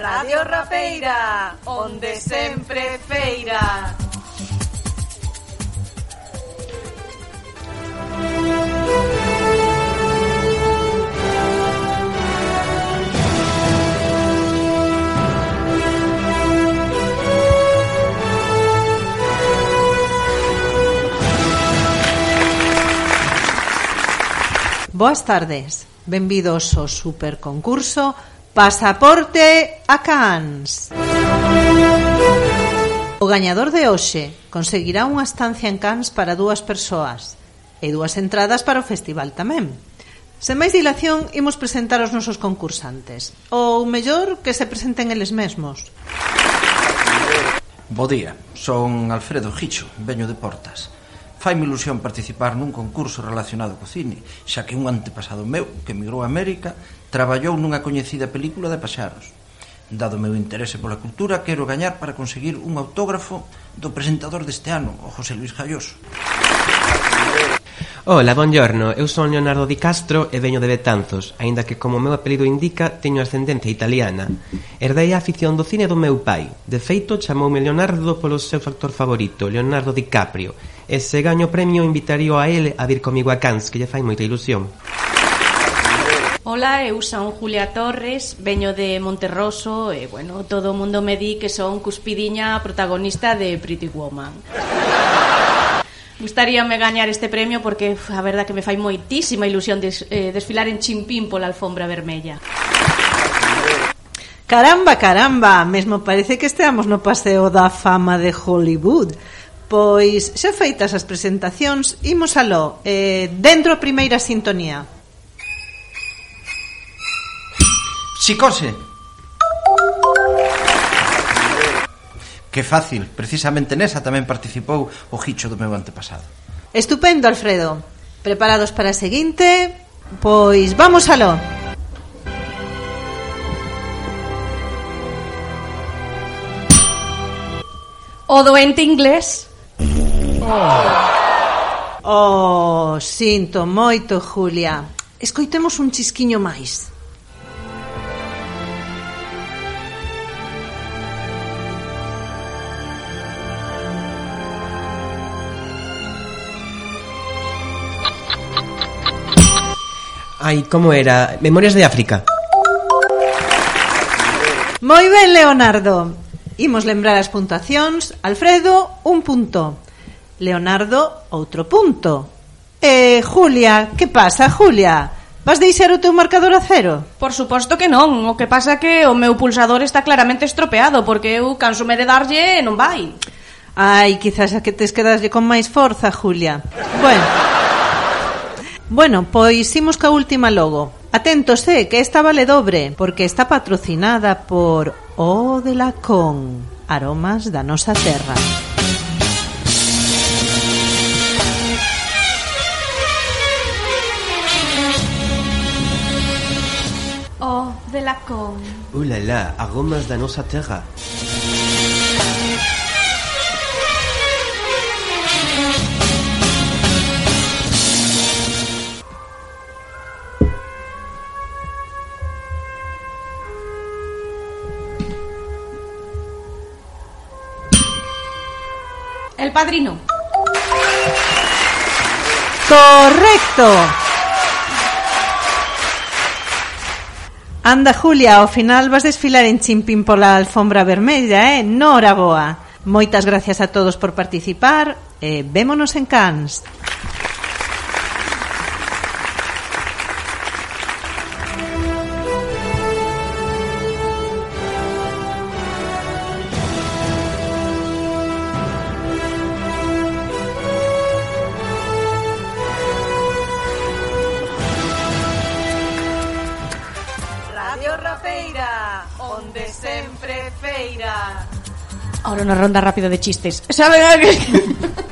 Radio Rapeira, onde sempre feira. Boas tardes, Benvidos ao superconcurso Pasaporte a Cans. O gañador de hoxe conseguirá unha estancia en Cans para dúas persoas e dúas entradas para o festival tamén. Sen máis dilación, imos presentar os nosos concursantes. Ou mellor, que se presenten eles mesmos. Bo día, son Alfredo Gicho, veño de Portas. Faime ilusión participar nun concurso relacionado co cine, xa que un antepasado meu, que emigrou a América, traballou nunha coñecida película de paxaros. Dado o meu interese pola cultura, quero gañar para conseguir un autógrafo do presentador deste ano, o José Luis Galloso. Ola, buongiorno, eu son Leonardo Di Castro e veño de Betanzos, aínda que como o meu apelido indica, teño ascendencia italiana. Herdei a afición do cine do meu pai. De feito, chamoume Leonardo polo seu factor favorito, Leonardo DiCaprio, E se gaño o premio, invitarío a ele a vir comigo a Cans, que lle fai moita ilusión. Ola, eu son Julia Torres, veño de Monterroso e, bueno, todo o mundo me di que son cuspidiña protagonista de Pretty Woman. Gustaríame gañar este premio porque uf, a verdad que me fai moitísima ilusión des, eh, desfilar en Chimpín pola alfombra vermella. Caramba, caramba, mesmo parece que esteamos no paseo da fama de Hollywood. Pois, xa feitas as presentacións, imos aló, eh, dentro a primeira sintonía. Psicose. Que fácil, precisamente nesa tamén participou o Gicho do meu antepasado. Estupendo, Alfredo. Preparados para a seguinte? Pois vamos aló. Vamos aló. O doente inglés. Oh. oh. sinto moito, Julia. Escoitemos un chisquiño máis. Ai, como era? Memorias de África. Moi ben, Leonardo. Imos lembrar as puntuacións. Alfredo, un punto. Leonardo, outro punto. Eh, Julia, que pasa, Julia? Vas deixar o teu marcador a cero? Por suposto que non, o que pasa que o meu pulsador está claramente estropeado porque eu cansome de darlle e non vai. Ai, quizás a que tes que darlle con máis forza, Julia. Bueno. bueno, pois imos ca última logo. Atentos, eh, que esta vale dobre, porque está patrocinada por O de la Con, aromas da nosa terra. De la con. Ulala, aromas da nosa terra. El padrino. Correcto. Anda, Julia, ao final vas desfilar en chimpín pola alfombra vermella, eh? Nora boa. Moitas gracias a todos por participar e eh, vémonos en Cans. Sempre feira. Ahora una ronda rápida de chistes. ¿Saben a qué?